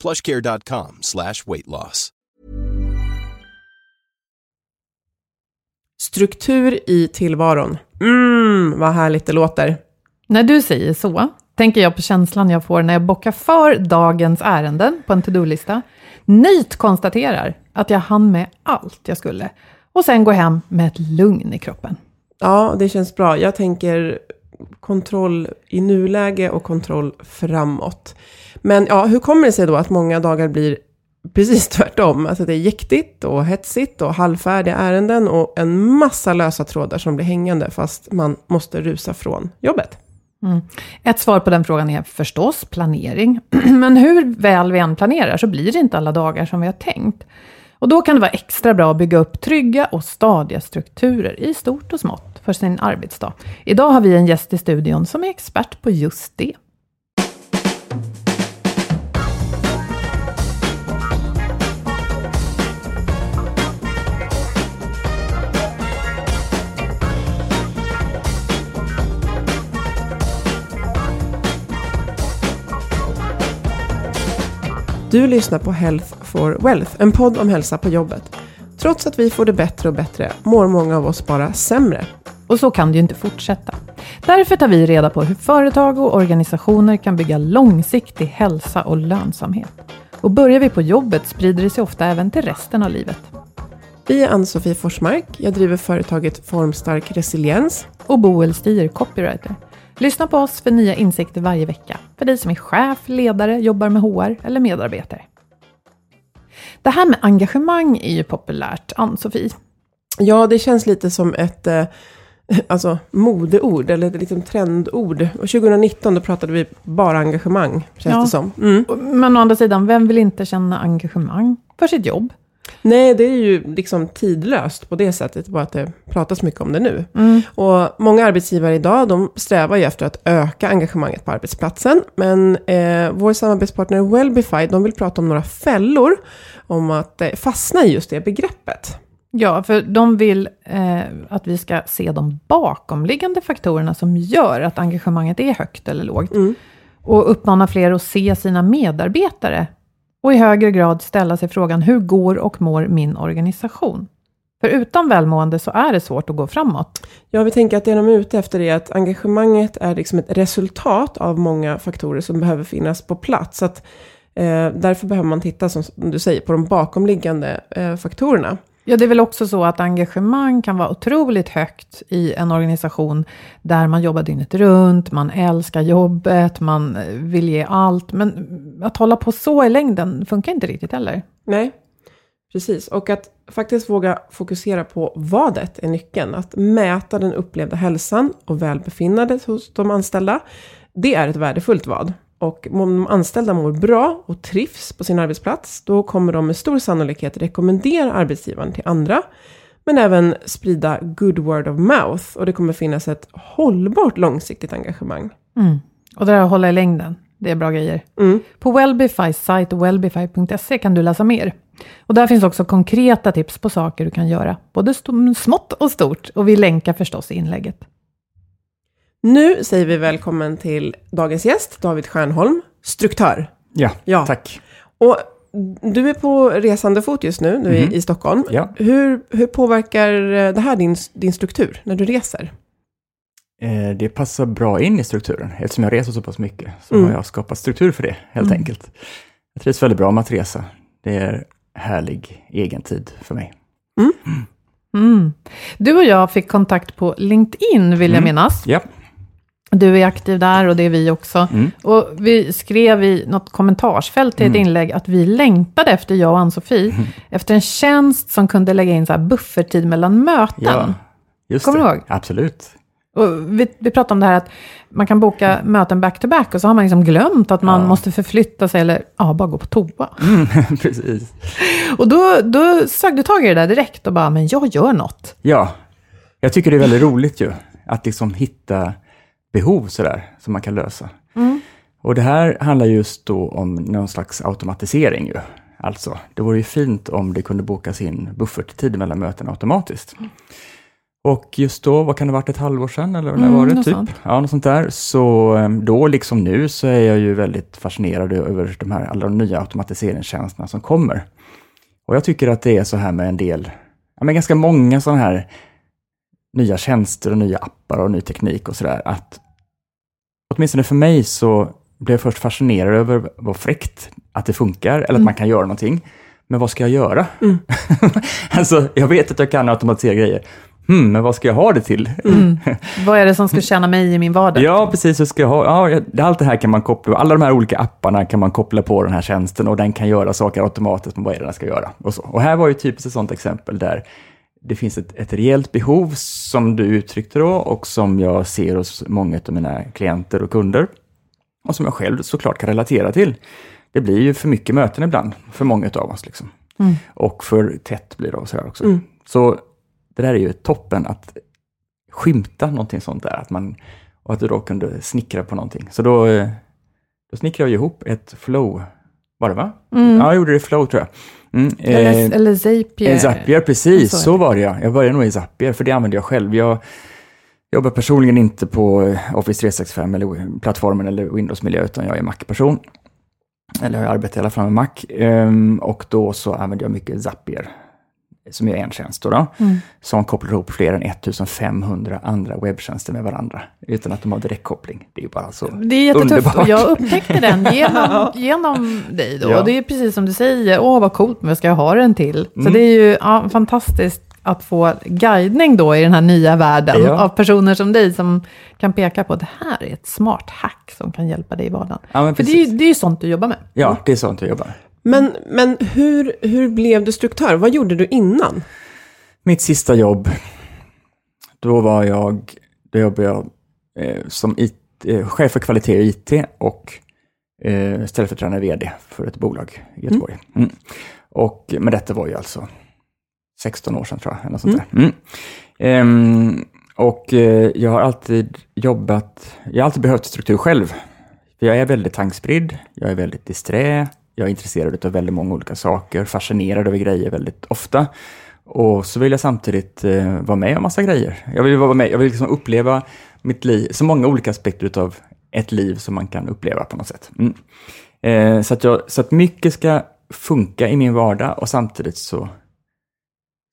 plushcare.com slash weight loss. Struktur i tillvaron. Mm, vad härligt det låter. När du säger så, tänker jag på känslan jag får när jag bockar för dagens ärenden på en to-do-lista, nöjt konstaterar att jag hann med allt jag skulle, och sen går hem med ett lugn i kroppen. Ja, det känns bra. Jag tänker kontroll i nuläge och kontroll framåt. Men ja, hur kommer det sig då att många dagar blir precis tvärtom? Alltså det är jäktigt och hetsigt och halvfärdiga ärenden och en massa lösa trådar som blir hängande fast man måste rusa från jobbet. Mm. Ett svar på den frågan är förstås planering. Men hur väl vi än planerar så blir det inte alla dagar som vi har tänkt. Och då kan det vara extra bra att bygga upp trygga och stadiga strukturer i stort och smått för sin arbetsdag. Idag har vi en gäst i studion som är expert på just det. Du lyssnar på Health for Wealth, en podd om hälsa på jobbet. Trots att vi får det bättre och bättre mår många av oss bara sämre. Och så kan det ju inte fortsätta. Därför tar vi reda på hur företag och organisationer kan bygga långsiktig hälsa och lönsamhet. Och börjar vi på jobbet sprider det sig ofta även till resten av livet. Vi är Ann-Sofie Forsmark. Jag driver företaget Formstark Resiliens. Och Boel Stier, copywriter. Lyssna på oss för nya insikter varje vecka. För dig som är chef, ledare, jobbar med HR eller medarbetare. Det här med engagemang är ju populärt, Ann-Sofie. Ja, det känns lite som ett eh, alltså, modeord, eller ett liksom trendord. Och 2019 då pratade vi bara engagemang, känns Ja. det som. Mm. Men å andra sidan, vem vill inte känna engagemang för sitt jobb? Nej, det är ju liksom tidlöst på det sättet, bara att det pratas mycket om det nu. Och många arbetsgivare idag, de strävar ju efter att öka engagemanget på arbetsplatsen. Men eh, vår samarbetspartner Wellbify, de vill prata om några fällor om att eh, fastna i just det begreppet. Ja, för de vill eh, att vi ska se de bakomliggande faktorerna som gör att engagemanget är högt eller lågt. Och uppmana fler att se sina medarbetare och i högre grad ställa sig frågan, hur går och mår min organisation? För utan välmående så är det svårt att gå framåt. Ja, vi tänker att det de är ute efter är att engagemanget är liksom ett resultat av många faktorer som behöver finnas på plats. Så att, eh, därför behöver man titta, som du säger, på de bakomliggande eh, faktorerna. Ja, det är väl också så att engagemang kan vara otroligt högt i en organisation där man jobbar dygnet runt, man älskar jobbet, man eh, vill ge allt. Men att hålla på så i längden funkar inte riktigt heller. Nej, precis. Och att faktiskt våga fokusera på vadet är nyckeln. Att mäta den upplevda hälsan och välbefinnandet hos de anställda. Det är ett värdefullt vad. Och om de anställda mår bra och trivs på sin arbetsplats, då kommer de med stor sannolikhet rekommendera arbetsgivaren till andra. Men även sprida good word of mouth. Och det kommer finnas ett hållbart långsiktigt engagemang. Och det där att hålla i längden, Det är bra grejer. Mm. På Wellbifys sajt wellbify.se kan du läsa mer. Och där finns också konkreta tips på saker du kan göra, både smått och stort. Och vi länkar förstås i inlägget. Nu säger vi välkommen till dagens gäst, David Stjärnholm, struktör. Ja, Ja. tack. Och du är på resande fot just nu, nu Mhm. i, Stockholm. Ja. Hur, hur påverkar eh, det här din, din struktur när du reser? Eh, Det passar bra in i strukturen. Eftersom jag reser så pass mycket så Mm. har jag skapat struktur för det, helt Mm. enkelt. Jag trivs väldigt bra med att resa. Det är härlig egen tid för mig. Mm. Du och jag fick kontakt på LinkedIn, vill jag Mm. minnas. Ja, Du är aktiv där och det är vi också. Mm. Och vi skrev i något kommentarsfält till ett Mm. inlägg att vi längtade efter, jag och Ann-Sofie, efter en tjänst som kunde lägga in så här bufferttid mellan möten. ja just Kommer det. du ihåg? Absolut. Och vi, vi pratade om det här att man kan boka möten back-to-back och så har man liksom glömt att man Ja. måste förflytta sig eller ja, bara gå på toa. Mm, precis. Och då, då sög du tag i det där direkt och bara, men jag gör något. Ja, jag tycker det är väldigt roligt ju, att liksom hitta behov sådär, som man kan lösa. Mm. Och det här handlar just då om någon slags automatisering ju. Alltså, det vore ju fint om det kunde bokas in bufferttid mellan möten automatiskt. Och just då, vad kan det ha varit, ett halvår sedan eller när Mm, var det? något Typ? sånt. Ja, något sånt där. Så eh, då, liksom nu, så är jag ju väldigt fascinerad över de här, alla de nya automatiseringstjänsterna som kommer. Och jag tycker att det är så här med en del, ja men ganska många sådana här nya tjänster och nya appar och ny teknik och sådär, att åtminstone för mig så blev jag först fascinerad över vad fräckt att det funkar, eller att man kan göra någonting. Men vad ska jag göra? Mm. alltså, jag vet att jag kan automatisera grejer. Hmm, men vad ska jag ha det till? Mm. Vad är det som ska tjäna mig i min vardag? Ja, precis. Hur ska jag ha? Ja, allt det här kan man koppla, alla de här olika apparna kan man koppla på den här tjänsten och den kan göra saker automatiskt med vad är det den ska göra. Och, så. och här var ju typiskt ett sådant exempel där det finns ett, ett reellt behov som du uttryckte då och som jag ser hos många av mina klienter och kunder och som jag själv såklart kan relatera till. Det blir ju för mycket möten ibland för många av oss. Liksom. Mm. Och för tätt blir det och sådär också. Mm. Så det där är ju toppen att skymta någonting sånt där. Att man, och att du då kunde snickra på någonting. Så då, eh, då snickrade jag ihop ett flow. Var det va? Mm. Ja, jag gjorde det i flow tror jag. Mm, Eller, eh, eller Zapier. Zapier, precis. Så Så var det ja. Jag började nog i Zapier, för det använder jag själv. Jag jobbar personligen inte på eh, Office 365 eller plattformen eller Windows-miljö, utan jag är Mac-person. Eller jag arbetar i alla fall med Mac. Ehm, och då så använder jag mycket Zapier, som är en tjänst då, då Mm. som kopplar ihop fler än 1500 andra webbtjänster med varandra, utan att de har direktkoppling. Det är ju bara så. Det är jättetufft Underbart. och jag upptäckte den genom, genom dig då. Ja. Och det är precis som du säger, åh vad coolt, men vad ska jag ha den till? Så Mm. det är ju ja, fantastiskt att få guidning då i den här nya världen Ja. av personer som dig som kan peka på att det här är ett smart hack som kan hjälpa dig i vardagen. Ja, För det är, ju, det är ju sånt du jobbar med. Ja, det är sånt jag jobbar med. Men, men hur, hur blev du struktör? Vad gjorde du innan? Mitt sista jobb, då var jag, då jobbade jag eh, som IT, eh, chef för kvalitet i IT och eh, ställföreträdande VD för ett bolag i Göteborg. Mm. Och, men detta var ju alltså 16 år sedan tror jag, eller sånt. Mm. Ehm, och eh, jag har alltid jobbat, jag har alltid behövt struktur själv. För jag är väldigt tankspridd, jag är väldigt disträ, jag är intresserad av väldigt många olika saker, fascinerad över grejer väldigt ofta. Och så vill jag samtidigt eh, vara med om massa grejer. Jag vill vara med, jag vill liksom uppleva mitt liv, så många olika aspekter av ett liv som man kan uppleva på något sätt. Mm. Eh, så, att jag, så att mycket ska funka i min vardag och samtidigt så,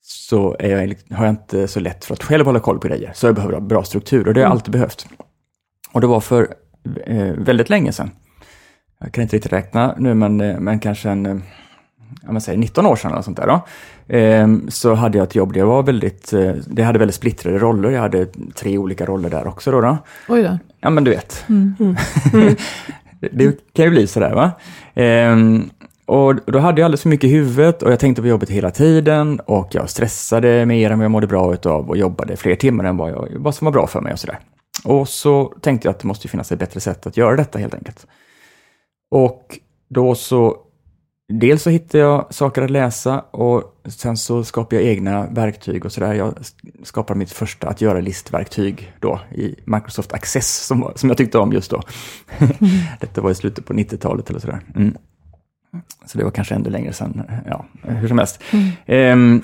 så är jag, har jag inte så lätt för att själv hålla koll på grejer. Så jag behöver ha bra struktur och det har jag alltid behövt. Och det var för eh, väldigt länge sedan. Jag kan inte riktigt räkna nu, men, eh, men kanske en, ja, man säger 19 år sedan eller sånt där. Då. Ehm, så hade jag ett jobb där jag var väldigt, eh, det hade väldigt splittrade roller. Jag hade tre olika roller där också. Då, då. Oj då. Ja, men du vet. Mm. det, det kan ju bli sådär va. Ehm, och då hade jag alldeles för mycket i huvudet och jag tänkte på jobbet hela tiden och jag stressade mer än vad jag mådde bra utav och jobbade fler timmar än vad, jag, vad som var bra för mig och sådär. Och så tänkte jag att det måste finnas ett bättre sätt att göra detta helt enkelt. Och då så, dels så hittade jag saker att läsa och sen så skapade jag egna verktyg och sådär. Jag skapade mitt första att göra-listverktyg då i Microsoft Access som, som jag tyckte om just då. Detta var i slutet på 90-talet eller sådär. Mm. Så det var kanske ännu längre sedan, ja, hur som helst. Ehm,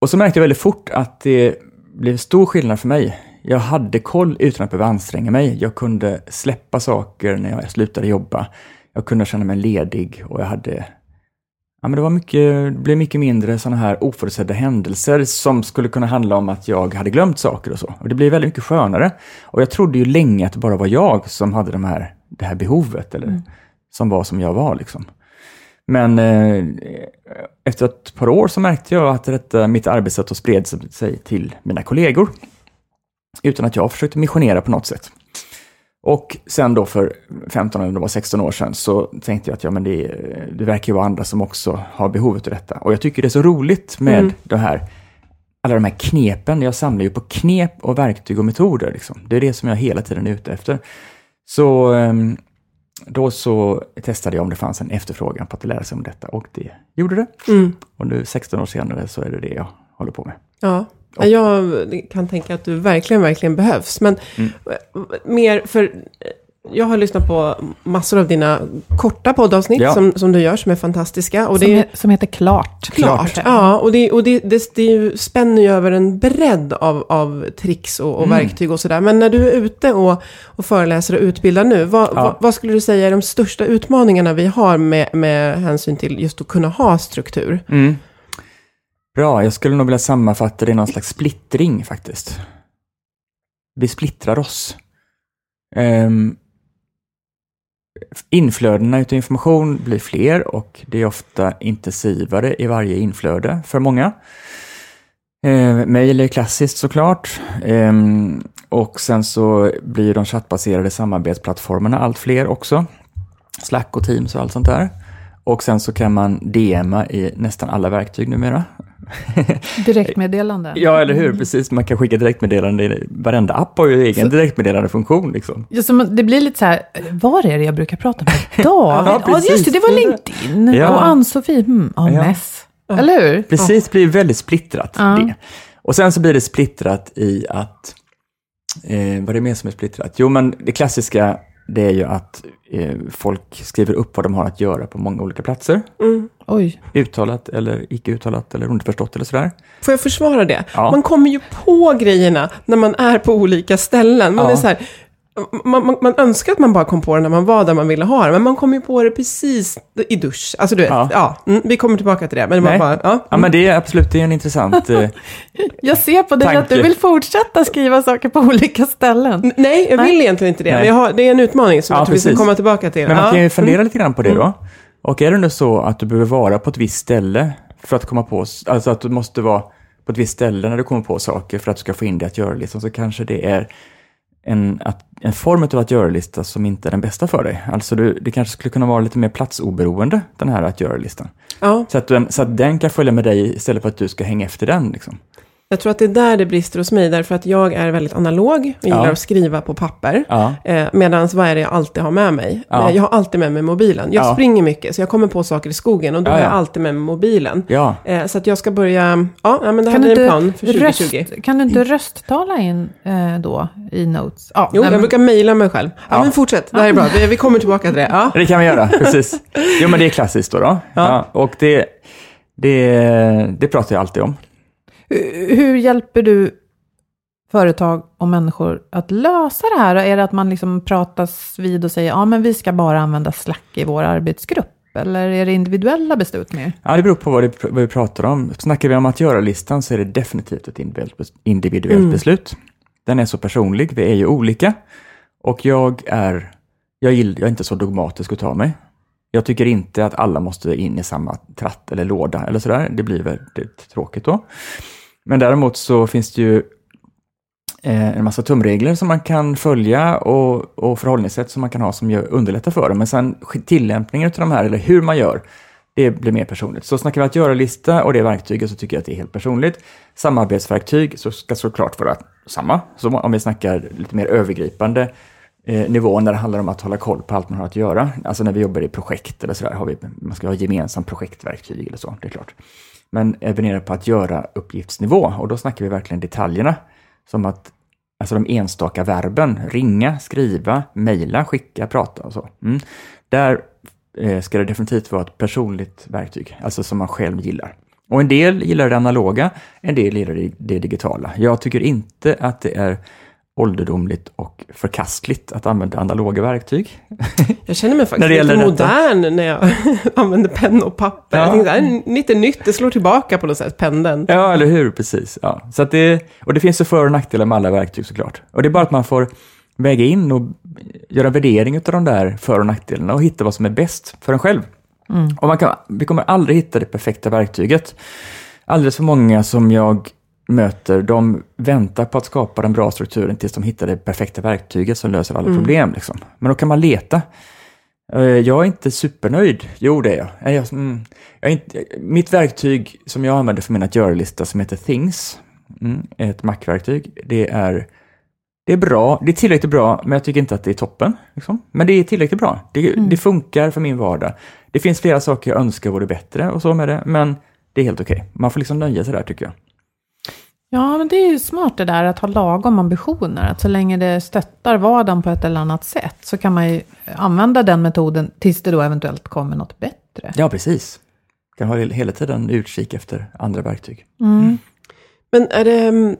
och så märkte jag väldigt fort att det blev stor skillnad för mig. Jag hade koll utan att behöva anstränga mig. Jag kunde släppa saker när jag slutade jobba. Jag kunde känna mig ledig och jag hade Ja, men det, var mycket, det blev mycket mindre sådana här oförutsedda händelser som skulle kunna handla om att jag hade glömt saker och så. Och det blev väldigt mycket skönare. Och jag trodde ju länge att det bara var jag som hade de här, det här behovet, eller mm. som var som jag var. Liksom. Men eh, efter ett par år så märkte jag att detta, mitt arbetssätt spred sig till mina kollegor. Utan att jag försökte missionera på något sätt. Och sen då för 15 eller det var 16 år sedan så tänkte jag att ja, men det, det verkar ju vara andra som också har behovet av detta. Och jag tycker det är så roligt med mm. det här, alla de här knepen. Jag samlar ju på knep och verktyg och metoder. Liksom. Det är det som jag hela tiden är ute efter. Så ehm, då så testade jag om det fanns en efterfrågan på att lära sig om detta och det gjorde det. Mm. Och nu 16 år senare så är det det jag håller på med. Ja, och. Jag kan tänka att du verkligen, verkligen behövs. Men mm. mer för... Jag har lyssnat på massor av dina korta poddavsnitt ja. som, som du gör, som är fantastiska. Och som, det, som heter Klart. Klart, Klart. ja. Och, det, och det, det, det spänner ju över en bredd av, av tricks och, och mm. verktyg och sådär. Men när du är ute och, och föreläser och utbildar nu, vad, ja. vad, vad, skulle du säga är de största utmaningarna vi har med, med hänsyn till just att kunna ha struktur? Mm. Bra, jag skulle nog vilja sammanfatta det i någon slags splittring faktiskt. Vi splittrar oss. Um, inflödena utav information blir fler och det är ofta intensivare i varje inflöde för många. Eh, Mail är klassiskt såklart. Eh, och sen så blir de chattbaserade samarbetsplattformarna allt fler också. Slack och Teams och allt sånt där. Och sen så kan man DMa i nästan alla verktyg numera. Direktmeddelande. ja, eller hur? Precis, man kan skicka direktmeddelande. Varenda app har ju egen så, direktmeddelandefunktion. Liksom. Ja, så det blir lite så här, var är det jag brukar prata med David? ja, ja, just det, det var LinkedIn. Ja. Och Ann-Sofie, hmm, ja, ja. Mess. Eller hur? Precis, det blir väldigt splittrat. Det. Och sen så blir det splittrat i att, eh, vad är det mer som är splittrat? Jo, men det klassiska det är ju att eh, folk skriver upp vad de har att göra på många olika platser. Mm. Oj. Uttalat eller icke uttalat eller underförstått eller sådär. Får jag försvara det? Ja. Man kommer ju på grejerna när man är på olika ställen. Man ja. är så här, man, man, man, önskar att man bara kom på det när man var där man ville ha det, men man kom ju på det precis i dusch. Alltså du vet, ja. ja mm, vi kommer tillbaka till det. Men, Nej. bara, ja. Mm. ja, men det är absolut det är en intressant eh, Jag ser på dig tanke. att du vill fortsätta skriva saker på olika ställen. Nej, jag vill egentligen inte det. Men jag har, det är en utmaning som ja, jag tror precis. vi ska komma tillbaka till. Men man kan ju fundera mm. lite grann på det då. Mm. Och är det nu så att du behöver vara på ett visst ställe för att komma på, alltså att du måste vara på ett visst ställe när du kommer på saker för att du ska få in det att göra liksom, så kanske det är en, att, en form av att göra-lista som inte är den bästa för dig. Alltså du, det kanske skulle kunna vara lite mer platsoberoende, den här att göra-listan. Ja. Så, att den, så att den kan följa med dig istället för att du ska hänga efter den. Liksom. Jag tror att det är där det brister hos mig, därför att jag är väldigt analog. Jag gillar ja. att skriva på papper. Ja. Eh, Medan vad är det jag alltid har med mig? Ja. Jag har alltid med mig mobilen. Jag ja. springer mycket, så jag kommer på saker i skogen och då har jag alltid med mig mobilen. Eh, så att jag ska börja, ja, men det här blir en plan för 2020. Röst, kan du inte rösttala in eh, då i notes? Ja, jo, nej, jag brukar mejla mig själv. Ja, men fortsätt, det här är bra. Vi, vi kommer tillbaka till det. Ja. Det kan vi göra, precis. Jo, men det är klassiskt då. då. Ja. och det, det, det pratar jag alltid om. Hur hjälper du företag och människor att lösa det här? Är det att man liksom pratas vid och säger ja men vi ska bara använda Slack i vår arbetsgrupp? Eller är det individuella beslut mer? Ja, det beror på vad, det, vad vi pratar om. Snackar vi om att göra-listan så är det definitivt ett individuellt mm. beslut. Den är så personlig, vi är ju olika. Och jag är, jag, jag är inte så dogmatisk att ta mig. Jag tycker inte att alla måste in i samma tratt eller låda eller sådär. Det blir väldigt tråkigt då. Men däremot så finns det ju eh, en massa tumregler som man kan följa och, och förhållningssätt som man kan ha som gör, underlättar för dem. Men sen tillämpningen av de här, eller hur man gör, det blir mer personligt. Så snackar vi att göra-lista och det verktyget så tycker jag att det är helt personligt. Samarbetsverktyg så ska såklart vara samma. Så om vi snackar lite mer övergripande eh, nivå när det handlar om att hålla koll på allt man har att göra. Alltså när vi jobbar i projekt eller sådär, har vi, man ska ha gemensamt projektverktyg eller så, det är klart. Men även nere på att göra uppgiftsnivå och då snackar vi verkligen detaljerna. Som att, alltså de enstaka verben, ringa, skriva, mejla, skicka, prata och så. Mm. Där eh, ska det definitivt vara ett personligt verktyg, alltså som man själv gillar. Och en del gillar det analoga, en del gillar det, det digitala. Jag tycker inte att det är ålderdomligt och förkastligt att använda analoga verktyg. Jag känner mig faktiskt När det lite gäller detta. modern när jag använder penna och papper. Ja. Jag tänkte, det är lite nytt, det slår tillbaka på något sätt, pendeln. Ja, eller hur? Precis. Ja. Så att det, och det finns ju för och nackdelar med alla verktyg såklart. Och det är bara att man får väga in och göra värdering av de där för och nackdelarna och hitta vad som är bäst för en själv. Och man kan, vi kommer aldrig hitta det perfekta verktyget. Alldeles för många som jag möter, de väntar på att skapa den bra strukturen tills de hittar det perfekta verktyget som löser alla problem. Liksom. Men då kan man leta. Eh, Jag är inte supernöjd. Jo, det är jag. Nej, Jag, mm, jag är inte, mitt verktyg som jag använder för min att göra-lista som heter Things, mm, ett Mac-verktyg. Det är, det är bra, det är tillräckligt bra, men jag tycker inte att det är toppen. Liksom. Men det är tillräckligt bra. Det, det funkar för min vardag. Det finns flera saker jag önskar vore bättre och så med det, men det är helt okej. Man får liksom nöja sig där tycker jag. Ja, men det är ju smart det där att ha lagom ambitioner. Att så länge det stöttar vardagen på ett eller annat sätt så kan man ju använda den metoden tills det då eventuellt kommer något bättre. Ja, precis. Kan ha hela tiden utkik efter andra verktyg. Mm. Men är det, mm,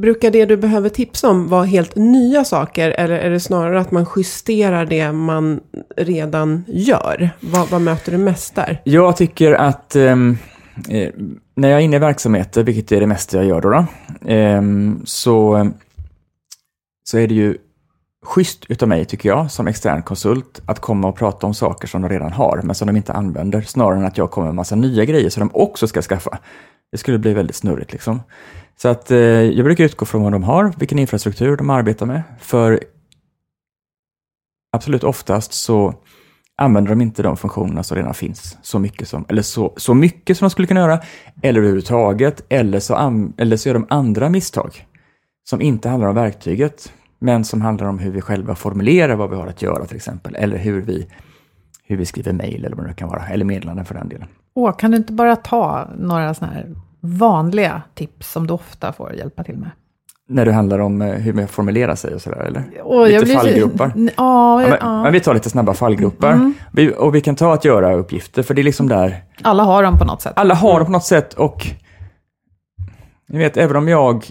brukar det du behöver tipsa om vara helt nya saker? Eller är det snarare att man justerar det man redan gör? Vad, vad möter du mest där? Jag tycker att ehm, eh, när jag är inne i verksamheter, vilket är det mesta jag gör då, då eh, så, så är det ju schysst utav mig, tycker jag, som extern konsult, att komma och prata om saker som de redan har, men som de inte använder, snarare än att jag kommer med massa nya grejer som de också ska skaffa. Det skulle bli väldigt snurrigt liksom. Så att eh, jag brukar utgå från vad de har, vilken infrastruktur de arbetar med, för absolut oftast så använder de inte de funktionerna som redan finns så mycket som, eller så, så mycket som de skulle kunna göra, eller överhuvudtaget, eller så, an, eller så gör de andra misstag som inte handlar om verktyget, men som handlar om hur vi själva formulerar vad vi har att göra till exempel, eller hur vi, hur vi skriver mejl eller vad det nu kan vara, eller meddelanden för den delen. Åh, kan du inte bara ta några sådana här vanliga tips som du ofta får hjälpa till med? När det handlar om eh, hur man formulerar sig och sådär, eller? Åh, lite så- fallgropar. N- Ja, men, ja. men vi tar lite snabba fallgropar. Mm. Vi, och vi kan ta att göra uppgifter, för det är liksom där alla har dem på något sätt. alla har det på något sätt och ni vet, även om jag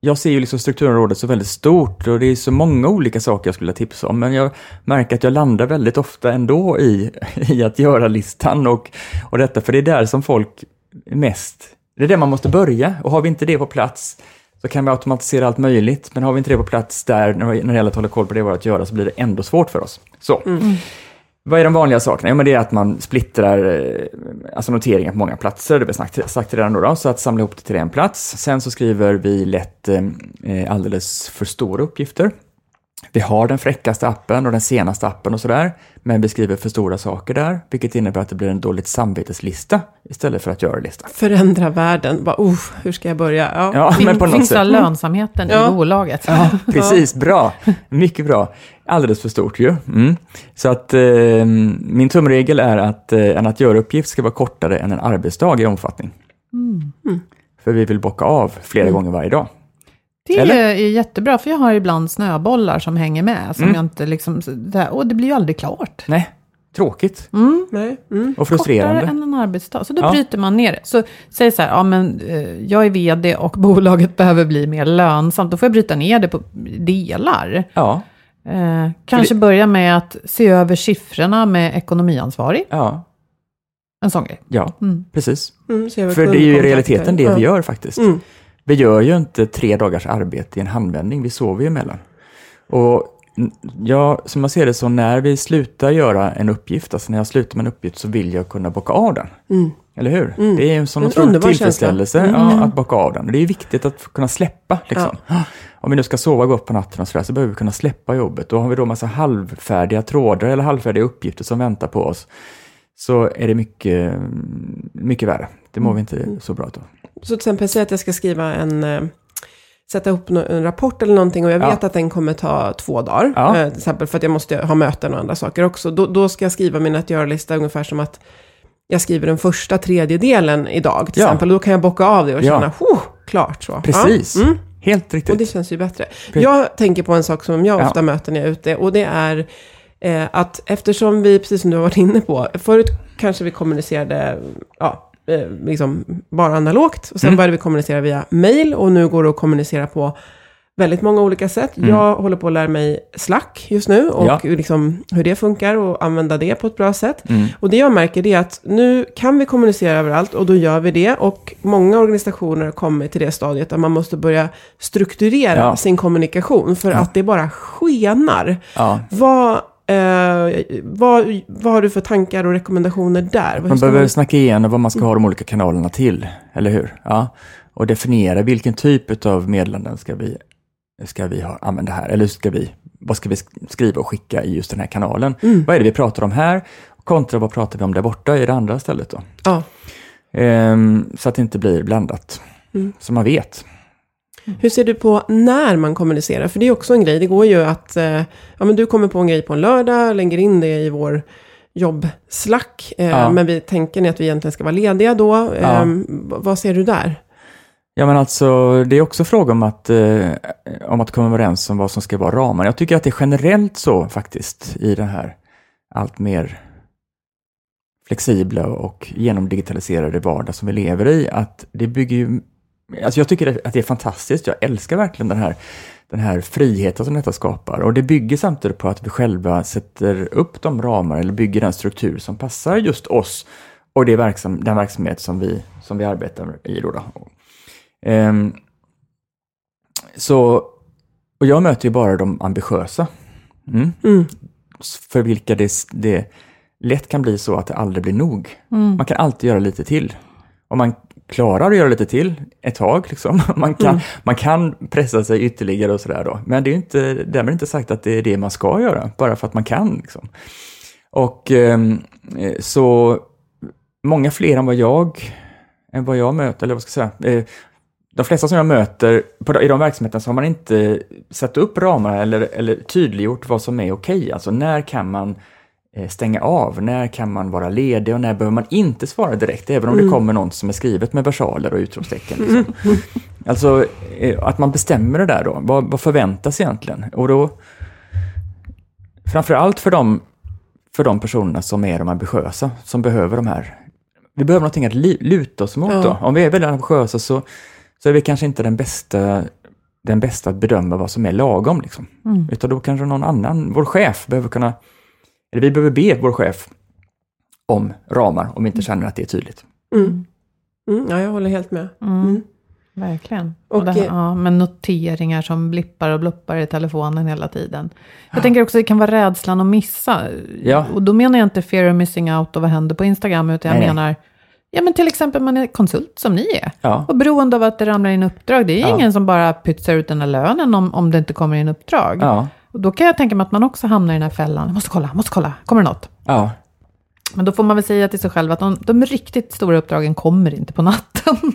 jag ser ju liksom strukturområdet så väldigt stort och det är så många olika saker jag skulle vilja tipsa om, men jag märker att jag landar väldigt ofta ändå i, i att göra listan och, och detta, för det är där som folk mest, det är där man måste börja och har vi inte det på plats så kan vi automatisera allt möjligt, men har vi inte det på plats där när det gäller att hålla koll på det vi har att göra så blir det ändå svårt för oss. Så. Vad är de vanliga sakerna? Jo, men det är att man splittrar eh, alltså noteringar på många platser, det har vi sagt, sagt redan då, då, så att samla ihop det till en plats. Sen så skriver vi lätt eh, alldeles för stora uppgifter. Vi har den fräckaste appen och den senaste appen och sådär, men vi skriver för stora saker där, vilket innebär att det blir en dåligt samveteslista istället för att göra-lista. Förändra världen. Bara, oh, hur ska jag börja? Ja. Ja, Fin- men på något Finsta sätt. lönsamheten Ja. i bolaget. Ja, precis. Bra. Mycket bra. Alldeles för stort ju. Mm. Så att eh, min tumregel är att eh, en att göra-uppgift ska vara kortare än en arbetsdag i omfattning. För vi vill bocka av flera gånger varje dag. Det Eller? är jättebra, för jag har ibland snöbollar som hänger med. Som Mm. jag inte liksom, det här, och det blir ju aldrig klart. Nej, tråkigt Mm. Nej. Mm. och frustrerande. Kortare än en arbetsdag. Så då Ja. bryter man ner det. Så säg så här, ja men eh, jag är vd och bolaget behöver bli mer lönsamt. Då får jag bryta ner det på delar. Ja, Eh, kanske börja med att se över siffrorna med ekonomiansvarig. ja, En sån grej. ja, Mm. precis. Mm, För det är ju i realiteten det Ja. vi gör faktiskt. Mm. Vi gör ju inte tre dagars arbete i en handvändning, vi sover ju emellan. Och n- ja, som jag ser det så när vi slutar göra en uppgift, alltså när jag slutar med en uppgift så vill jag kunna bocka av den. Mm. Eller hur? Mm. Det är en sån En otrolig tillfredsställelse känsla. ja, att bocka av den. Och det är viktigt att kunna släppa. Liksom. Om vi nu ska sova gott på natten och så, där, så behöver vi kunna släppa jobbet. Då har vi då massa halvfärdiga trådar eller halvfärdiga uppgifter som väntar på oss. Så är det mycket, mycket värre. Det mår vi inte så bra av. Så till exempel, säg att jag ska skriva en, eh, sätta ihop en rapport eller någonting och jag Ja. vet att den kommer ta två dagar. Ja. Eh, till exempel för att jag måste ha möten och andra saker också. Då, då ska jag skriva min att göra-lista ungefär som att jag skriver den första tredjedelen idag till Ja. exempel. Då kan jag bocka av det och Ja. känna, oh, klart så. Precis. Ja. Mm. Helt Och riktigt. det känns ju bättre. Jag tänker på en sak som jag Ja. ofta möter när jag är ute. Och det är eh, att eftersom vi, precis som du har varit inne på, förut kanske vi kommunicerade ja, eh, liksom bara analogt. Och sen Mm. började vi kommunicera via mail. Och nu går det att kommunicera på väldigt många olika sätt. Mm. Jag håller på att lära mig Slack just nu. Och Ja. liksom hur det funkar och använda det på ett bra sätt. Mm. Och det jag märker är att nu kan vi kommunicera överallt och då gör vi det. Och många organisationer har kommit till det stadiet där man måste börja strukturera Ja. sin kommunikation för Ja. att det bara skenar. Vad, eh, vad, vad har du för tankar och rekommendationer där? Man behöver snacka igenom vad man ska ha de olika kanalerna till, eller hur? Ja. Och definiera vilken typ av meddelanden ska vi, ska vi ha, använda här, eller ska vi, vad ska vi sk- skriva och skicka i just den här kanalen? Mm. Vad är det vi pratar om här? Kontra vad pratar vi om där borta i det andra stället då? Ja. Ehm, så att det inte blir blandat. Mm. Så man vet. Hur ser du på när man kommunicerar? För det är också en grej. Det går ju att, eh, ja men du kommer på en grej på en lördag, lägger in det i vår jobbslack. Eh, Ja. Men vi tänker ni att vi egentligen ska vara lediga då. Eh, Ja. v- Vad ser du där? Ja men alltså, det är också fråga om att, eh, om att komma överens om vad som ska vara ramar. Jag tycker att det är generellt så faktiskt i den här allt mer flexibla och genomdigitaliserade vardag som vi lever i, att det bygger ju... Alltså jag tycker att det är fantastiskt, jag älskar verkligen den här, den här friheten som detta skapar. Och det bygger samtidigt på att vi själva sätter upp de ramar eller bygger den struktur som passar just oss och det verksam, den verksamhet som vi, som vi arbetar i. Då då. Ehm, så, och jag möter ju bara de ambitiösa. Mm. Mm. För vilka det, det lätt kan bli så att det aldrig blir nog. Mm. Man kan alltid göra lite till. Och man klarar att göra lite till ett tag. Liksom. Man, kan, man kan pressa sig ytterligare och sådär då. Men det är inte, därmed inte sagt att det är det man ska göra, bara för att man kan. Liksom. Och ehm, eh, så många fler än vad jag, än vad jag möter, eller vad ska jag säga, eh, de flesta som jag möter på, i de verksamheterna så har man inte satt upp ramarna eller, eller tydliggjort vad som är okej. Alltså när kan man stänga av? När kan man vara ledig och när behöver man inte svara direkt? Även om det kommer något som är skrivet med versaler och utropstecken. Liksom. Alltså eh, att man bestämmer det där då. Vad, vad förväntas egentligen? Och då framförallt för de, för de personerna som är de ambitiösa, som behöver de här vi behöver någonting att luta oss mot Ja. då. Om vi är väldigt ambitiösa så, så är vi kanske inte den bästa, den bästa att bedöma vad som är lagom. Liksom. Mm. Utan då kanske någon annan, vår chef, behöver kunna, eller vi behöver be vår chef om ramar om vi inte känner att det är tydligt. Mm. Mm, ja, jag håller helt med. Mm. Mm. Verkligen. Och, Och det, här- ja, med noteringar som blippar och bluppar i telefonen hela tiden. Jag tänker också att det kan vara rädslan att missa. Ja. Och då menar jag inte fear of missing out och vad händer på Instagram, utan jag Nej, nej. menar, ja men till exempel man är konsult som ni är. Ja, Och beroende av att det ramlar in uppdrag, det är Ja. ingen som bara pytsar ut den här lönen om, om det inte kommer in uppdrag. ja, Och då kan jag tänka mig att man också hamnar i den här fällan, måste kolla, måste kolla, kommer det något? ja. Men då får man väl säga till sig själv att de, de riktigt stora uppdragen kommer inte på natten.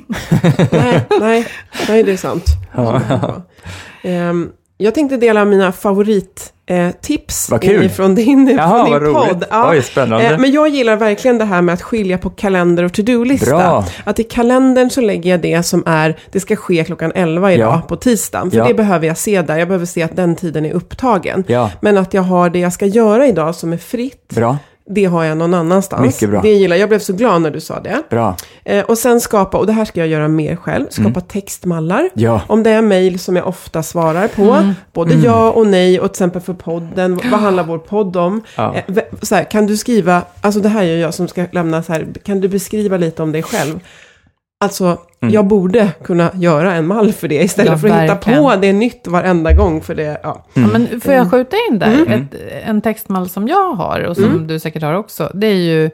nej, nej, nej, det är sant. Ja. Ehm, jag tänkte dela mina favorittips eh, från din, Jaha, från din podd. Ja. Oj, spännande. Eh, men jag gillar verkligen det här med att skilja på kalender och to-do-lista. Att i kalendern så lägger jag det som är, det ska ske klockan 11 idag Ja. på tisdagen. För Ja. det behöver jag se där, jag behöver se att den tiden är upptagen. Men att jag har det jag ska göra idag som är fritt, bra, det har jag någon annanstans. Mycket bra. Det gillar jag. Jag blev så glad när du sa det. bra. Eh, och sen skapa, och det här ska jag göra mer själv, skapa Mm. textmallar. Ja, Om det är mejl som jag ofta svarar på, både Mm. ja och nej, och till exempel för podden, vad handlar vår podd om? Ja. Eh, så här, kan du skriva, alltså det här är ju jag som ska lämna så här, kan du beskriva lite om dig själv? Alltså, Mm. jag borde kunna göra en mall för det istället Ja, för att hitta verkligen. på det nytt varenda gång. För det, ja. Ja, men får jag skjuta in där? Mm. Ett, en textmall som jag har och som Mm. du säkert har också, det är ju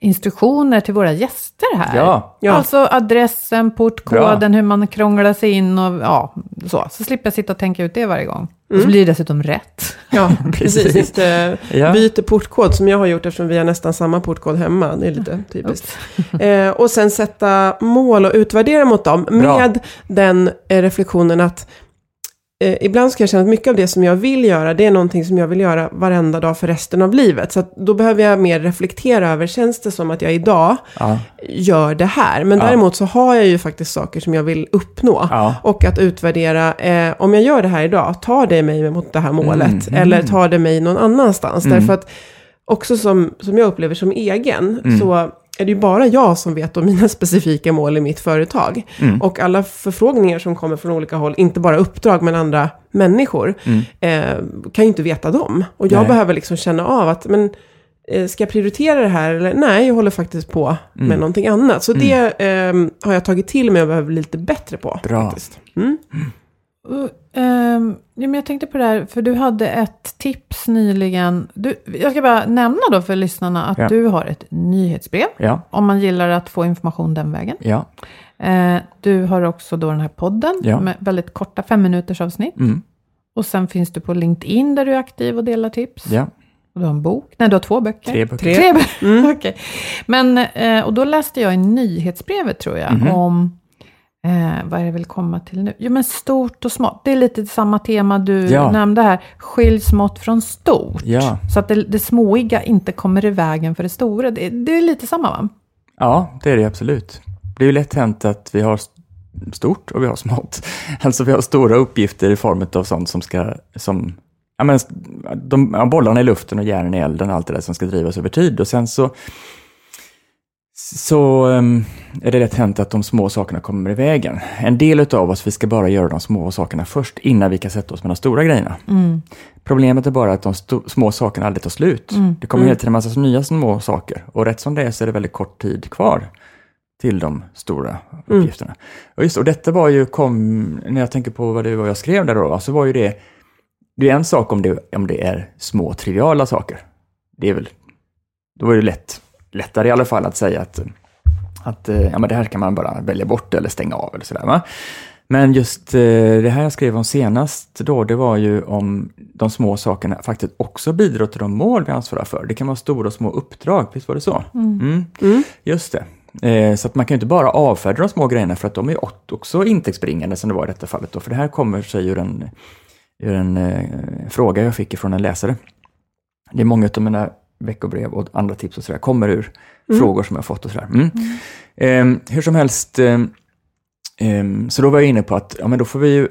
instruktioner till våra gäster här. Ja. Ja. Alltså adressen, portkoden, hur man krånglar sig in och ja, så. Så slipper jag sitta och tänka ut det varje gång. Och så blir det dessutom rätt. Ja, precis. Precis. Inte Ja. byter portkod som jag har gjort eftersom vi har nästan samma portkod hemma. Det är lite typiskt. Eh, och sen sätta mål och utvärdera mot dem Bra. med den eh, reflektionen att eh, ibland ska jag känna att mycket av det som jag vill göra, det är någonting som jag vill göra varenda dag för resten av livet. Så då behöver jag mer reflektera över, känns det som att jag idag Ja. gör det här? Men däremot så har jag ju faktiskt saker som jag vill uppnå. Och att utvärdera, eh, om jag gör det här idag, tar det mig mot det här målet? Mm, Eller mm. tar det mig någon annanstans? Mm. Därför att också som, som jag upplever som egen, Mm. så är det ju bara jag som vet om mina specifika mål i mitt företag. Mm. Och alla förfrågningar som kommer från olika håll, inte bara uppdrag men andra människor, Mm. eh, kan ju inte veta dem. Och jag Nej. behöver liksom känna av att, men eh, ska jag prioritera det här? Eller nej, jag håller faktiskt på med Mm. någonting annat. Så det eh, har jag tagit till mig och behöver bli lite bättre på. Bra. Faktiskt. Mm. Ehm, ja, men jag tänkte på det här, för du hade ett tips nyligen. Du, jag ska bara nämna då för lyssnarna att Ja. du har ett nyhetsbrev. Ja. Om man gillar att få information den vägen. Ja. Eh, du har också då den här podden Ja. med väldigt korta fem minuters avsnitt. Mm. Och sen finns du på LinkedIn där du är aktiv och delar tips. Ja. Och du har en bok. Nej, du har två böcker. Tre böcker. Tre. Tre böcker. Mm. Okej. Men, eh, och då läste jag i nyhetsbrevet tror jag Mhm. om, eh, vad är det jag vill komma till nu? Jo men stort och smått. Det är lite samma tema du Ja. nämnde här. Skilj smått från stort. Ja. Så att det, det småiga inte kommer i vägen för det stora. Det, det är lite samma va? Ja, det är det absolut. Det är ju lätt hänt att vi har stort och vi har smått. Alltså vi har stora uppgifter i form av sånt som ska, som, ja men, de, ja, bollarna i luften och järnen i elden allt det där som ska drivas över tid. Och sen så, så um, är det lätt hänt att de små sakerna kommer i vägen. En del av oss, vi ska bara göra de små sakerna först innan vi kan sätta oss med de stora grejerna. Mm. Problemet är bara att de små sakerna aldrig tar slut. Mm. Det kommer hela tiden en massa nya små saker. Och rätt som det är så är det väldigt kort tid kvar till de stora uppgifterna. Och just och detta var ju, kom, när jag tänker på vad det var jag skrev där då, så var ju det, det är en sak om det, om det är små triviala saker. Det är väl, då är det lätt, lättare i alla fall att säga att, att eh, ja, men det här kan man bara välja bort eller stänga av eller sådär. Va? Men just eh, det här jag skrev om senast då, det var ju om de små sakerna faktiskt också bidrar till de mål vi ansvarar för. Det kan vara stora och små uppdrag, visst var det så? Mm. Mm. Just det. Eh, så att man kan ju inte bara avfärda de små grejerna för att de är också intäktsbringande som det var i detta fallet. Då. För det här kommer sig ur en, ur en eh, fråga jag fick från en läsare. Det är många av mina veckobrev och andra tips och sådär kommer ur frågor som jag fått och sådär. Mm. Eh, hur som helst, eh, Ehm, Så då var jag inne på att, ja men då får vi ju,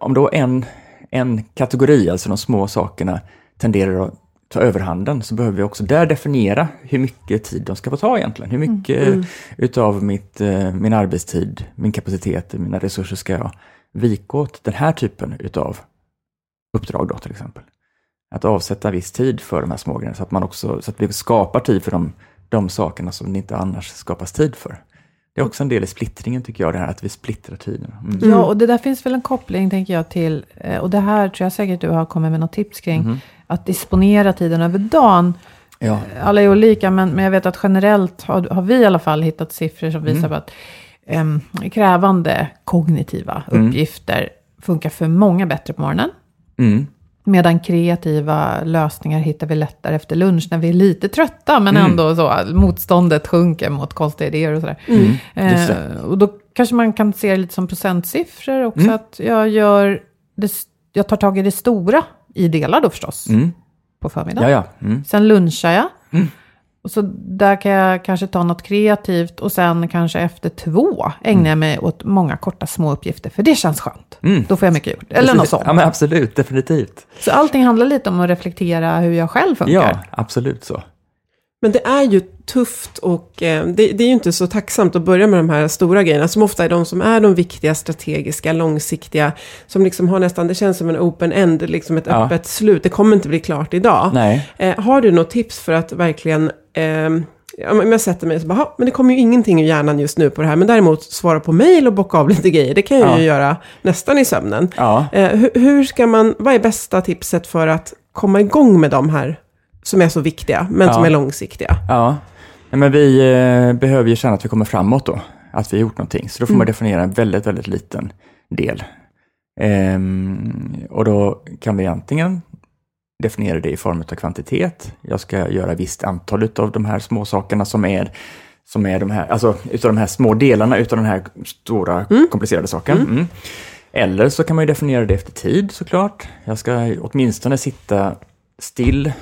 om då en, en kategori, alltså de små sakerna, tenderar att ta överhanden, så behöver vi också där definiera hur mycket tid de ska få ta egentligen. Hur mycket utav mitt, eh, min arbetstid, min kapacitet, mina resurser ska jag vika åt den här typen utav uppdrag då till exempel. Att avsätta viss tid för de här små grejerna, så att man också, så att vi skapar tid för de, de sakerna som det inte annars skapas tid för. Det är också en del i splittringen tycker jag, det här att vi splittrar tiden. Mm. Ja, och det där finns väl en koppling, tänker jag, till, eh, och det här tror jag säkert du har kommit med något tips kring, Mhm. att disponera tiden över dagen. Ja. Alla är olika, men, men jag vet att generellt har, har vi i alla fall hittat siffror som Mm. visar på att em, krävande kognitiva Mm. uppgifter funkar för många bättre på morgonen. Mm. Medan kreativa lösningar hittar vi lättare efter lunch när vi är lite trötta, men Mm. ändå så motståndet sjunker mot konstiga idéer och sådär. Mm. Eh, och då kanske man kan se det lite som procentsiffror också, Mm. att jag gör det, jag tar tag i det stora i delar då förstås, Mm. på förmiddagen. Ja, ja. Mm. Sen lunchar jag. Mm. Och så där kan jag kanske ta något kreativt och sen kanske efter två ägnar jag mig åt många korta små uppgifter, för det känns skönt. Mm. Då får jag mycket gjort. Eller något sånt. Ja, men absolut, definitivt. Så allting handlar lite om att reflektera hur jag själv funkar. Ja, absolut så. Men det är ju tufft och eh, det, det är ju inte så tacksamt att börja med de här stora grejerna som ofta är de som är de viktiga, strategiska, långsiktiga. Som liksom har nästan, det känns som en open end, liksom ett Ja. öppet slut. Det kommer inte bli klart idag. Eh, har du något tips för att verkligen, eh, men jag sätter mig och så bara, "Ha, men det kommer ju ingenting i hjärnan just nu på det här. Men däremot svara på mejl och bocka av lite grejer. Det kan jag Ja. ju göra nästan i sömnen. Ja. Eh, hur, hur ska man, vad är bästa tipset för att komma igång med de här som är så viktiga, men Ja. som är långsiktiga? Ja. Men vi eh, behöver ju känna att vi kommer framåt då, att vi har gjort någonting. Så då får Mm. man definiera en väldigt, väldigt liten del. Ehm, och då kan vi antingen definiera det i form av kvantitet. Jag ska göra visst antal av de här små sakerna som är, som är de här, alltså utav de här små delarna utav den här stora komplicerade saken. Mm. Eller så kan man ju definiera det efter tid såklart. Jag ska åtminstone sitta still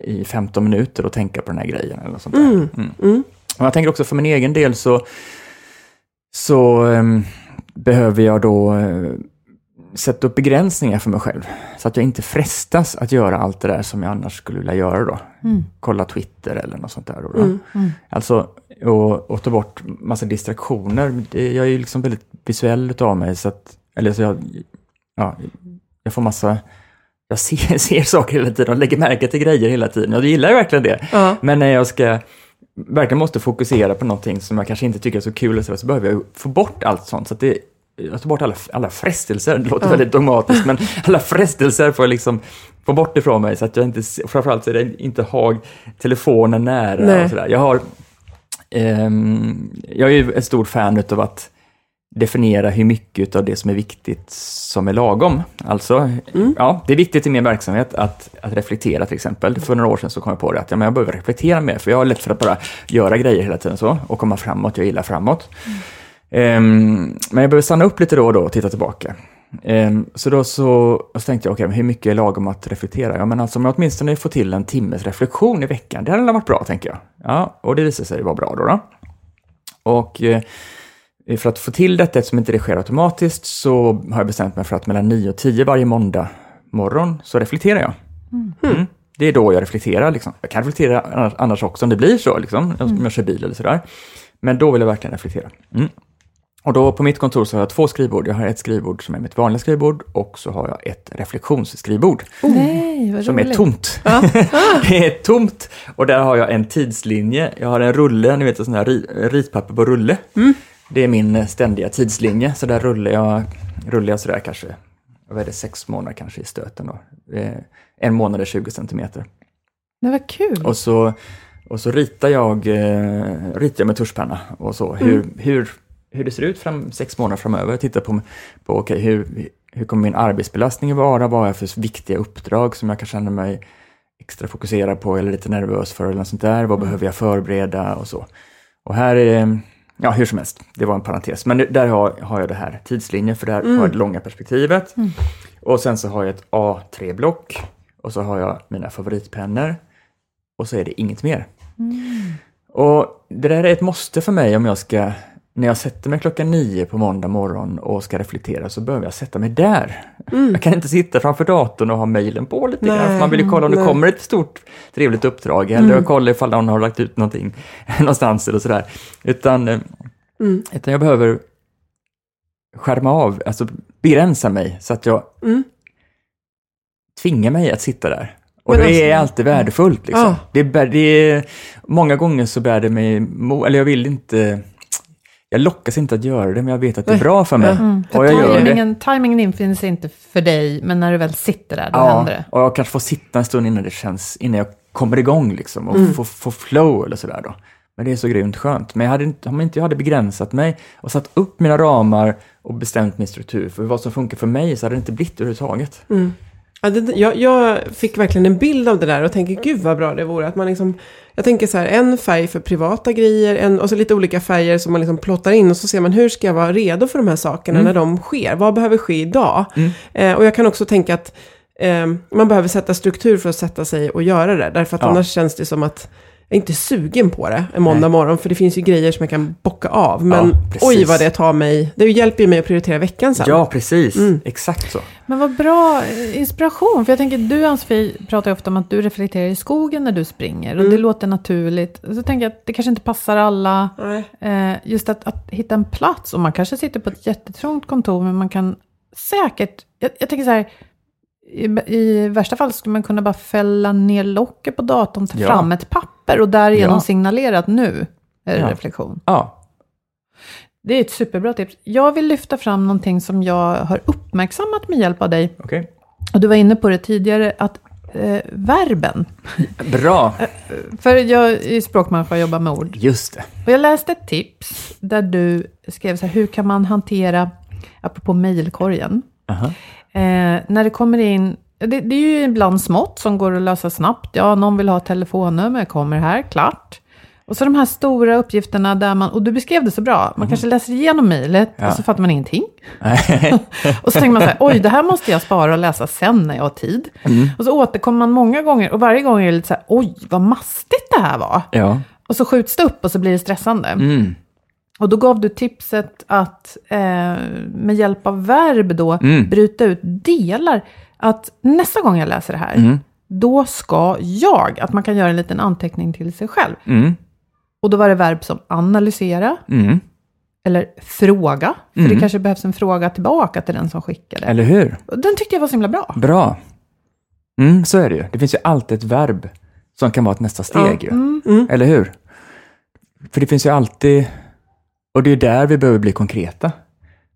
i 15 minuter och tänka på den här grejen eller sånt där. Mm. Och jag tänker också för min egen del så, så ehm, behöver jag då eh, sätta upp begränsningar för mig själv. Så att jag inte frestas att göra allt det där som jag annars skulle vilja göra då. Kolla Twitter eller något sånt där. Då, då. Alltså, och, och ta bort massa distraktioner. Det, jag är ju liksom väldigt visuell utav mig, så att, eller så jag, ja, jag får massa, jag ser, ser saker hela tiden och lägger märke till grejer hela tiden. Och jag gillar verkligen det. Ja. Men när jag ska verkligen måste fokusera på någonting som jag kanske inte tycker är så kul, så, så behöver jag få bort allt sånt. Så att det, jag tar bort alla, alla frestelser, det låter väldigt dogmatiskt, men alla frestelser får jag liksom få bort ifrån mig så att jag inte, framförallt så är det inte ha telefonen nära Nej. och sådär. Jag har, ehm, jag är ju ett stort fan utav att definiera hur mycket av det som är viktigt som är lagom. Alltså, ja, det är viktigt i min verksamhet att, att reflektera till exempel. För några år sedan så kom jag på det att ja, men jag behöver reflektera mer, för jag har lätt för att bara göra grejer hela tiden så och komma framåt. Jag gillar framåt. Ehm, men jag behöver stanna upp lite då och då och titta tillbaka. Ehm, så då så, så tänkte jag, okej, men hur mycket är lagom att reflektera? Ja, men alltså om jag åtminstone får till en timmes reflektion i veckan, det hade varit bra, tänker jag. Ja, och det visade sig vara bra då. då. Och eh, för att få till detta, eftersom inte det sker automatiskt, så har jag bestämt mig för att mellan 9 och 10 varje måndag morgon så reflekterar jag. Mm. Det är då jag reflekterar. Liksom. Jag kan reflektera annars, också om det blir så, liksom, om jag kör bil eller sådär. Men då vill jag verkligen reflektera. Mm. Och då på mitt kontor så har jag två skrivbord. Jag har ett skrivbord som är mitt vanliga skrivbord och så har jag ett reflektionsskrivbord Nej, vad som är tomt. det är tomt och där har jag en tidslinje. Jag har en rulle, ni vet en sån här ri- ritpapper på rulle. Det är min ständiga tidslinje, så där rullar jag, rullar jag sådär kanske, vad är det, sex månader kanske i stöten då. Eh, En månad är 20 centimeter. Det var kul. Och så, och så ritar, jag, eh, ritar jag med tuschpenna och så, hur, hur, hur det ser ut fram, sex månader framöver. Jag tittar på, på okay, hur, hur kommer min arbetsbelastning att vara, vad har jag för viktiga uppdrag som jag kan känna mig extra fokuserad på eller lite nervös för eller något sånt där. Vad behöver jag förbereda och så. Och här är, ja hur som helst, det var en parentes. Men där har, har jag det här tidslinjen för där har jag det långa perspektivet. Och sen så har jag ett A3-block och så har jag mina favoritpennor och så är det inget mer. Och det där är ett måste för mig om jag ska, när jag sätter mig klockan nio på måndag morgon och ska reflektera så behöver jag sätta mig där. Jag kan inte sitta framför datorn och ha mejlen på lite grann, Nej, för man vill ju kolla om det nej. kommer ett stort trevligt uppdrag eller kolla ifall någon har lagt ut någonting någonstans eller sådär. Utan, eh, utan jag behöver skärma av, alltså begränsa mig så att jag Mm. tvingar mig att sitta där. Och Men det alltså- är alltid värdefullt. Liksom. Ja. Det, bär, det är, många gånger så bär det mig eller jag vill inte, jag lockas inte att göra det, men jag vet att det är bra för mig. Mm, för Och jag gör det. timingen, sig inte för dig, men när du väl sitter där, då Ja, händer det. och jag kanske får sitta en stund innan det känns, innan jag kommer igång liksom och Mm. får, får flow eller sådär då. Men det är så grymt skönt. Men jag hade inte, om inte jag hade begränsat mig och satt upp mina ramar och bestämt min struktur för vad som funkar för mig så hade det inte blivit överhuvudtaget. Ja, det, jag, jag fick verkligen en bild av det där och tänker gud vad bra det vore att man liksom Jag tänker så här, en färg för privata grejer en, och så lite olika färger som man liksom plottar in och så ser man hur ska jag vara redo för de här sakerna när de sker? Vad behöver ske idag? Eh, och jag kan också tänka att eh, man behöver sätta struktur för att sätta sig och göra det. Därför att Ja. annars känns det som att är inte sugen på det en måndag Nej. morgon. För det finns ju grejer som jag kan bocka av. Men Ja, oj vad det tar mig. Det hjälper ju mig att prioritera veckan sen. Ja, precis. Mm. Exakt så. Men vad bra eh, inspiration, för jag tänker du Ann-Sofie pratar ju ofta om att du reflekterar i skogen när du springer och Mm. det låter naturligt. Så tänker jag att det kanske inte passar alla. Nej. Eh, just att, att hitta en plats och man kanske sitter på ett jättetrångt kontor men man kan säkert, jag, jag tänker så här, i, i värsta fall skulle man kunna bara fälla ner locket på datorn, ta Ja. fram ett papper och därigenom Ja. signalera att nu är det Ja. reflektion. Ja, Det är ett superbra tips. Jag vill lyfta fram någonting som jag har uppmärksammat med hjälp av dig. okej. Och du var inne på det tidigare, att eh, verben. Bra, För jag är språkmänniska och jobbar med ord. just det. Och jag läste ett tips där du skrev så här, hur kan man hantera, apropå mejlkorgen, Aha. Eh, när det kommer in, det, det är ju ibland smått som går att lösa snabbt. Ja, någon vill ha telefonnummer, kommer här, klart. Och så de här stora uppgifterna där man, och du beskrev det så bra, man kanske läser igenom mejlet Ja. och så fattar man ingenting. Och så tänker man så här, oj, det här måste jag spara och läsa sen när jag har tid. Och så återkommer man många gånger och varje gång är det lite så här, oj, vad mastigt det här var. ja. Och så skjuts det upp och så blir det stressande. Mm. Och då gav du tipset att eh, med hjälp av verb då Mm. bryta ut delar. Att nästa gång jag läser det här, Mm. då ska jag, att man kan göra en liten anteckning till sig själv. Mm. Och då var det verb som analysera, Mm. eller fråga. För Mm. det kanske behövs en fråga tillbaka till den som skickade. Eller hur? Den tyckte jag var så himla bra. Bra. Mm, så är det ju. Det finns ju alltid ett verb som kan vara ett nästa steg. ju. Mm. Eller hur? För det finns ju alltid, och det är där vi behöver bli konkreta.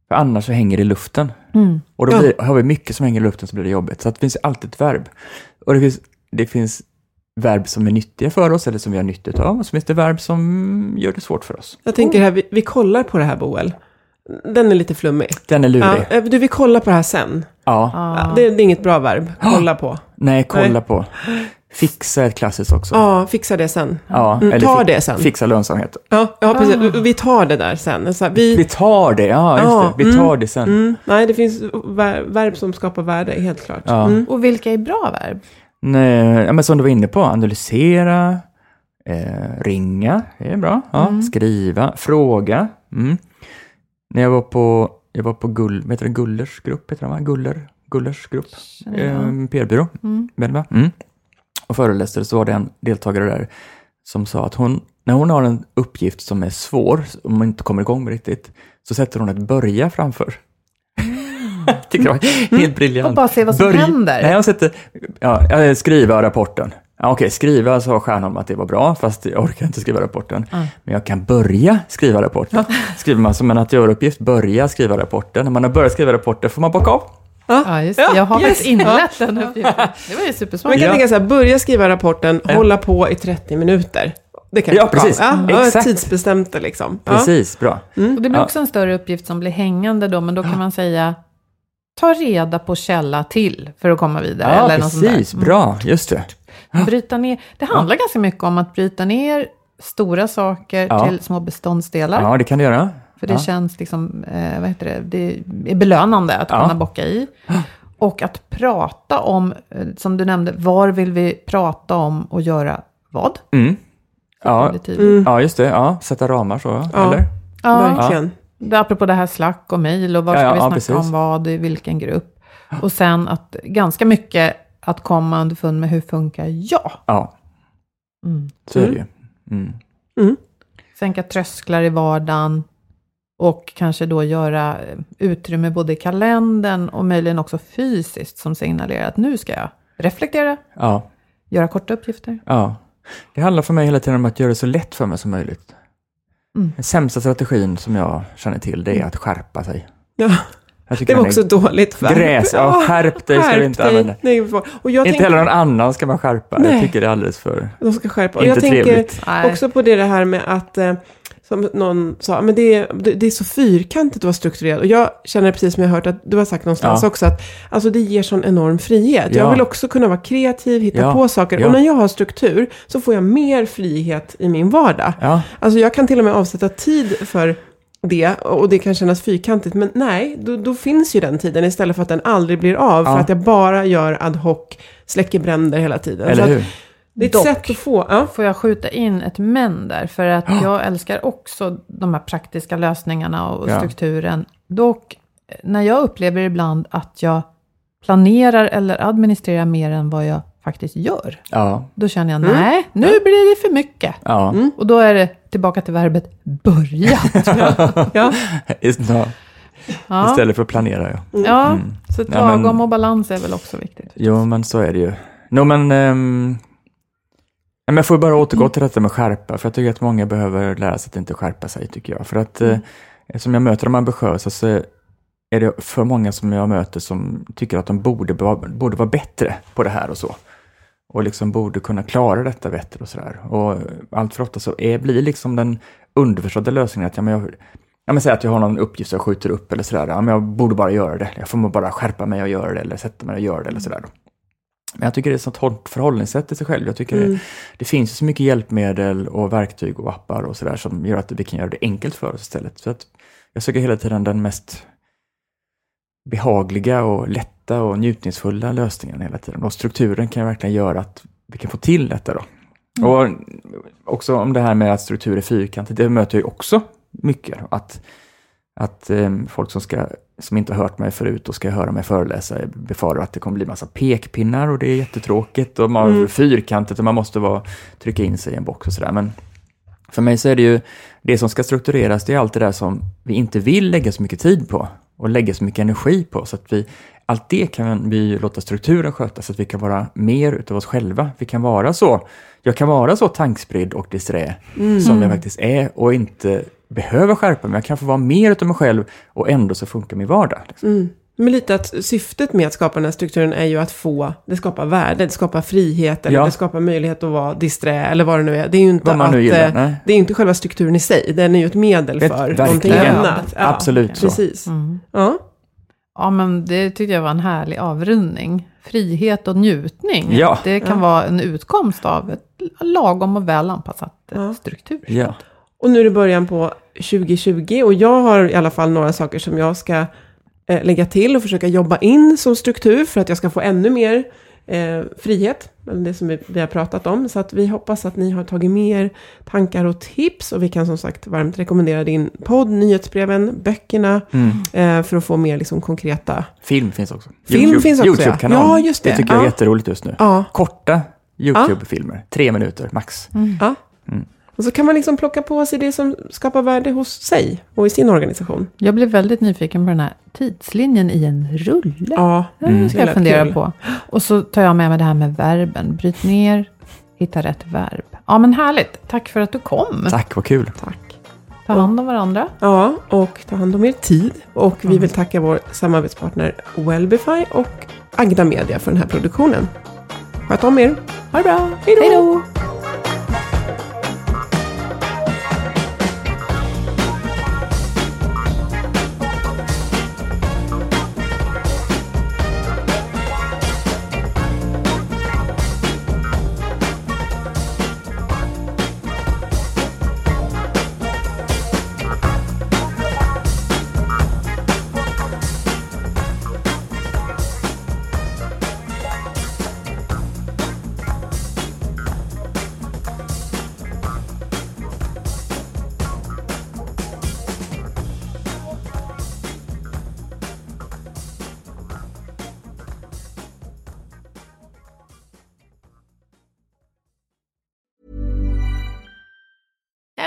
För annars så hänger det i luften. Mm. Och då Ja. blir, har vi mycket som hänger i luften så blir det jobbigt. Så att det finns alltid ett verb. Och det finns, det finns verb som är nyttiga för oss eller som vi har nytta av. Och så finns det verb som gör det svårt för oss. Jag tänker här, vi, vi kollar på det här Boel. Den är lite flummig. Den är Ja, lurig. eh, du, vi kollar på det här sen. Ja. Ja, det, det är inget bra verb. Kolla på. Nej, kolla Nej. på. Fixa ett klassiskt också. Ja, fixa det sen. Ja, Mm, ta fi- det sen. Fixa lönsamhet. Ja, ja precis. Vi tar det där sen. Så här, Vi vi, tar det, ja just Ja, det. Vi tar det sen. mm, nej, det finns ver- verb som skapar värde, helt klart. Ja. Mm. Och vilka är bra verb? Nej, ja, men som du var inne på, analysera, eh, ringa, det är bra. Ja, Skriva, fråga. Mm. När jag var på, jag var på Gull, heter det, Gullers grupp, heter det va? Guller, Gullers grupp, eh, PR-byrå, Mm. väl va? Mm. Och föreläste, så var det en deltagare där som sa att hon, när hon har en uppgift som är svår, om man inte kommer igång med riktigt, så sätter hon ett börja framför. Tycker det var helt briljant. Och bara se vad som Börj- händer. Nej, jag sätter, ja, jag skriva rapporten. Ja, Okej, skriva sa Stjärnholm att det var bra, fast jag orkar inte skriva rapporten. Men jag kan börja skriva rapporten. Skriver man som en att göra-uppgift, börja skriva rapporten. När man har börjat skriva rapporten får man bocka av. Ja, just det. Ja, Jag har yes. faktiskt inlett den uppgiften. Det var ju supersmart. Man kan Ja. tänka så här, börja skriva rapporten, Ja. hålla på i 30 minuter. Det kan Ja, precis. Ja, ja, Exakt. tidsbestämt det liksom. Ja. Precis, bra. Och det blir Ja. också en större uppgift som blir hängande då, men då kan man säga ta reda på källa till för att komma vidare. Ja, eller något sånt där. precis, bra, just det. Bryta ner. Det handlar ganska mycket om att bryta ner stora saker Ja. till små beståndsdelar. Ja, det kan du göra. För det ja. känns liksom, eh, vad heter det, det är belönande att Ja. kunna bocka i. Och att prata om, eh, som du nämnde, var vill vi prata om och göra vad? Mm. Ja. tydligt. ja, just det. Ja, sätta ramar så, ja. Ja. eller? Ja, Verkligen. är apropå det här Slack och mejl och vad ska Ja, ja, vi ja, snacka precis. om vad, i vilken grupp. Och sen att ganska mycket att komma underfund med hur funkar jag? Ja, Mm. så är det ju. Mm. Sänka trösklar i vardagen och kanske då göra eh, utrymme både i kalendern och möjligen också fysiskt som signalerar att nu ska jag reflektera, Ja, göra korta uppgifter. ja. Det handlar för mig hela tiden om att göra det så lätt för mig som möjligt. Mm. Den sämsta strategin som jag känner till, det är att skärpa sig. Ja, Jag det var också dåligt. Gräs, ja, skärp dig ska vi inte använda. Nej, och jag Inte tänker, heller någon annan ska man skärpa. Jag Nej. tycker det är alldeles för... De ska skärpa. Och Inte jag tänker trevligt. Nej. också på det, det här med att, eh, som någon sa, men det är, det är så fyrkantigt att vara strukturerad. Och jag känner precis som jag har hört att du har sagt någonstans Ja. också, att alltså det ger sån enorm frihet. Jag Ja. vill också kunna vara kreativ, hitta Ja. på saker. Och när jag har struktur så får jag mer frihet i min vardag. Alltså jag kan till och med avsätta tid för det och det kan kännas fyrkantigt. Men nej, då, då finns ju den tiden istället för att den aldrig blir av. För att jag bara gör ad hoc, släcker bränder hela tiden. Eller hur? Det är ett Dock. sätt att få... Ja. Får jag skjuta in ett men där? För att jag älskar också de här praktiska lösningarna och Ja. strukturen. Dock, när jag upplever ibland att jag planerar eller administrerar mer än vad jag faktiskt gör. Ja, Då känner jag, Mm. nej, nu blir det för mycket. ja. Och då är det tillbaka till verbet börja. Ja. Ja. Ja, Istället för att planera, ja. ja Mm. så Ja, men- lagom och balans är väl också viktigt. Jo, men så är det ju. No, men... ja, men jag får bara återgå till detta med skärpa, för jag tycker att många behöver lära sig att inte skärpa sig, tycker jag. För att eh, som jag möter de ambitiösa så är det för många som jag möter som tycker att de borde, borde vara bättre på det här och så. och liksom borde kunna klara detta bättre och sådär. Och allt för ofta så är, blir liksom den underförstådda lösningen att ja, men jag, ja, men säg att jag har någon uppgift som jag skjuter upp eller sådär. Ja, men jag borde bara göra det. Jag får bara skärpa mig och göra det eller sätta mig och göra det eller sådär. Men jag tycker det är ett sånt hårt förhållningssätt till sig själv. Jag tycker mm. det, det, finns så mycket hjälpmedel och verktyg och appar och sådär som gör att vi kan göra det enkelt för oss istället. Så att jag söker hela tiden den mest behagliga och lätta och njutningsfulla lösningen hela tiden. Och strukturen kan verkligen göra att vi kan få till detta då. Mm. Och också om det här med att struktur är fyrkantigt, det möter jag också mycket. Att, att eh, folk som, ska, som inte har hört mig förut och ska höra mig föreläsa befarar att det kommer bli massa pekpinnar och det är jättetråkigt och man mm. fyrkantigt och man måste vara, trycka in sig i en box och sådär. Men för mig så är det ju, det som ska struktureras, det är allt det där som vi inte vill lägga så mycket tid på och lägga så mycket energi på. Så att vi, allt det kan vi låta strukturen sköta så att vi kan vara mer utav oss själva. Vi kan vara så, jag kan vara så tankspridd och disträ mm. som jag faktiskt är och inte behöver skärpa mig. Jag kan få vara mer utav mig själv och ändå så funkar min vardag. Liksom. Mm. Men lite att syftet med att skapa den här strukturen är ju att få, det skapar värde, det skapar frihet, eller ja. det skapar möjlighet att vara disträ, eller vad det nu är. Det är ju inte, att, gillar, eh, det är inte själva strukturen i sig, den är ju ett medel för ett, någonting annat. Ja, Absolut så. Precis. Mm. Ja. ja, men det tyckte jag var en härlig avrundning. Frihet och njutning, ja. det kan vara en utkomst av ett lagom och väl anpassat struktur. Ja. Och nu är det början på 2020 och jag har i alla fall några saker som jag ska eh, lägga till och försöka jobba in som struktur för att jag ska få ännu mer eh, frihet, det som vi, vi, har pratat om. Så att vi hoppas att ni har tagit med er tankar och tips och vi kan som sagt varmt rekommendera din podd, nyhetsbreven, böckerna mm. eh, för att få mer liksom, konkreta... Film finns också. Film YouTube, finns också, YouTube-kanal. Ja, just det. Det tycker jag är jätteroligt just nu. Ja. Korta YouTube-filmer, tre minuter max. Mm. Ja. Mm. Och så kan man liksom plocka på sig det som skapar värde hos sig och i sin organisation. Jag blev väldigt nyfiken på den här tidslinjen i en rulle. Ja, mm. det ska jag fundera kul. på. Och så tar jag med mig det här med verben. Bryt ner, hitta rätt verb. Ja, men härligt. Tack för att du kom. Tack, vad kul. Tack. Ta hand om varandra. Ja, och ta hand om er tid. Och vi vill tacka vår samarbetspartner Wellbify och Agda Media för den här produktionen. Sköt om er. Ha det bra. Hej då.